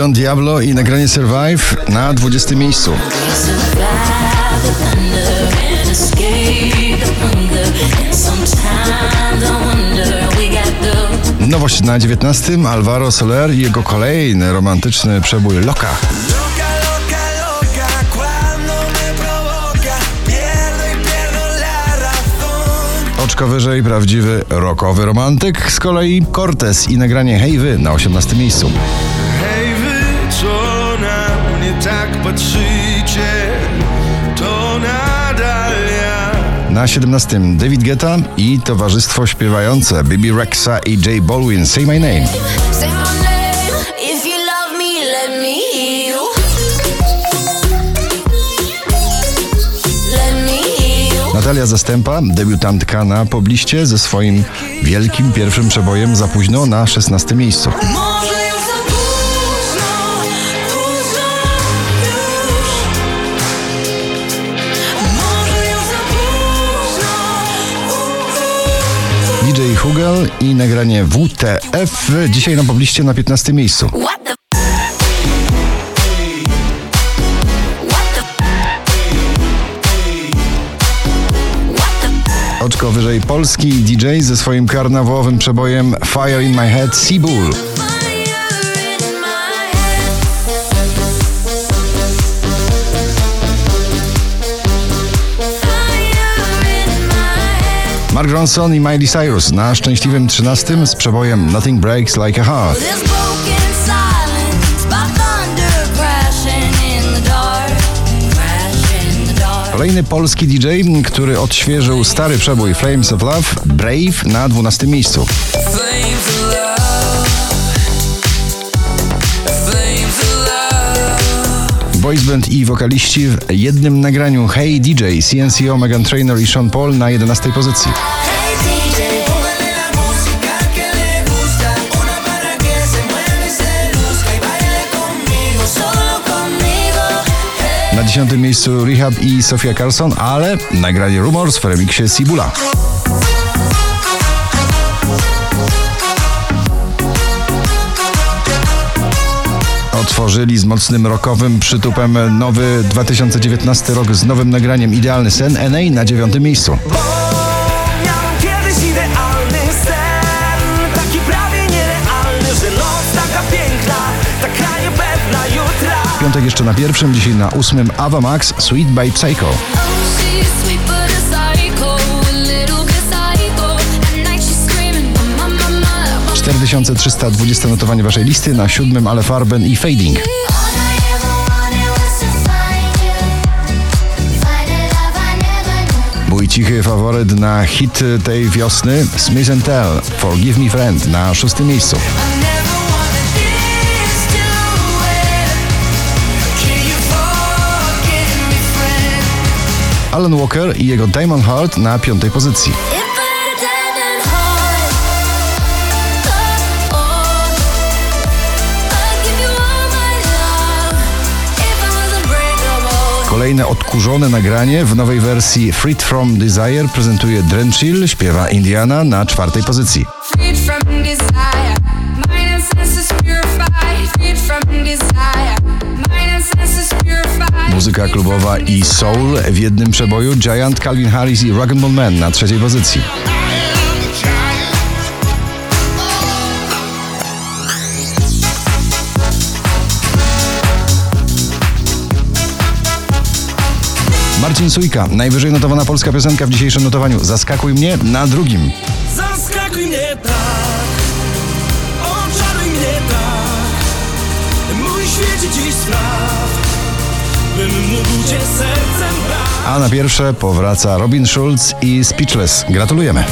John Diablo i nagranie Survive na 20 miejscu. Nowość na 19 Alvaro Soler i jego kolejny romantyczny przebój Loka. Oczko wyżej prawdziwy rockowy romantyk, z kolei Cortez i nagranie Hej Wy na 18 miejscu. Mnie tak patrzycie, to nadal ja. Na 17 David Guetta i towarzystwo śpiewające Bibi Rexa i J Balwin Say My Name. Natalia Zastępa, debiutantka na pobliście ze swoim wielkim pierwszym przebojem za późno na 16 miejscu. Hugel i nagranie WTF dzisiaj na pobliście na 15 miejscu. Oczko wyżej polski DJ ze swoim karnawałowym przebojem Fire in My Head Seabull. Mark Ronson i Miley Cyrus na szczęśliwym 13 z przebojem Nothing Breaks Like a Heart. Kolejny polski DJ, który odświeżył stary przebój Flames of Love, Brave na 12 miejscu. Love. Boys band i wokaliści w jednym nagraniu Hey DJ, CNCO, Megan Trainor i Sean Paul na 11 pozycji. Y. Y. Na 10 miejscu Rehab i Sofia Carson, ale nagranie Rumors w remiksie Sibula. Otworzyli z mocnym rockowym przytupem nowy 2019 rok z nowym nagraniem Idealny Sen NA na dziewiątym miejscu. Piątek jeszcze na pierwszym, dzisiaj na ósmym Ava Max Sweet by Psycho. 2320 notowanie waszej listy, na siódmym Ale Farben i Fading. Mój cichy faworyt na hit tej wiosny Smith and Tell, Forgive Me Friend na szóstym miejscu. Alan Walker i jego Diamond Heart na piątej pozycji. Kolejne odkurzone nagranie w nowej wersji Freed From Desire prezentuje Drenchill, śpiewa Indiana na czwartej pozycji. Muzyka klubowa i soul w jednym przeboju. Giant, Calvin Harris i Rock'n'Roll Man na trzeciej pozycji. Marcin Sujka, najwyżej notowana polska piosenka w dzisiejszym notowaniu. Zaskakuj mnie na drugim. Zaskakuj mnie tak Oczaruj mnie tak Mój świecie dziś spraw Bym mógł cię sercem brać A na pierwsze powraca Robin Schulz i Speechless. Gratulujemy.